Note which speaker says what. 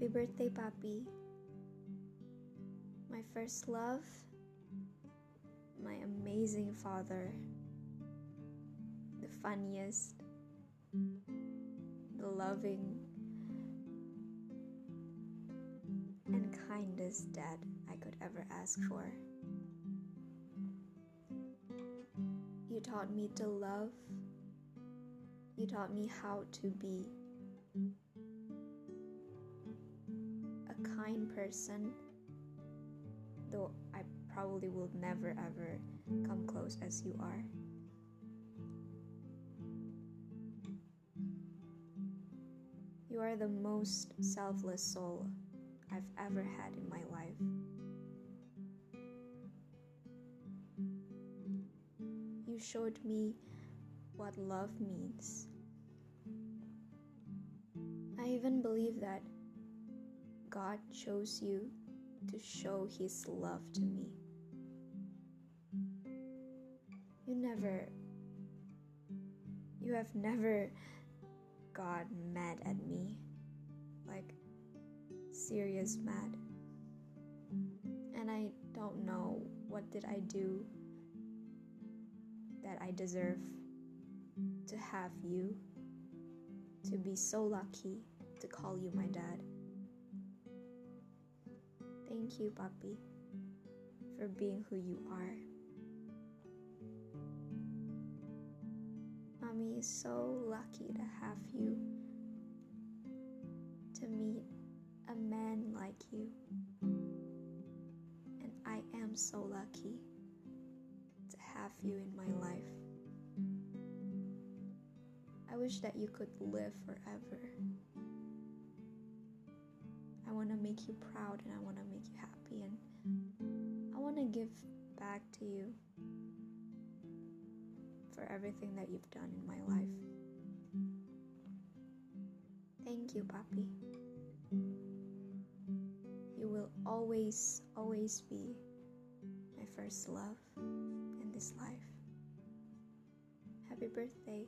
Speaker 1: Happy birthday, Papi. My first love, my amazing father, the funniest, the loving, and kindest dad I could ever ask for. You taught me to love. You taught me how to be kind person, though I probably will never ever come close as you are. You are the most selfless soul I've ever had in my life. You showed me what love means. I even believe that God chose you to show His love to me. You never, you have never got mad at me, like serious mad. And I don't know what did I do that I deserve to have you, to be so lucky to call you my dad. Thank you, Papi, for being who you are. Mommy is so lucky to have you, to meet a man like you. And I am so lucky to have you in my life. I wish that you could live forever. I want to make you proud and I want to make you happy and I want to give back to you for everything that you've done in my life. Thank you, Papi. You will always, always be my first love in this life. Happy birthday.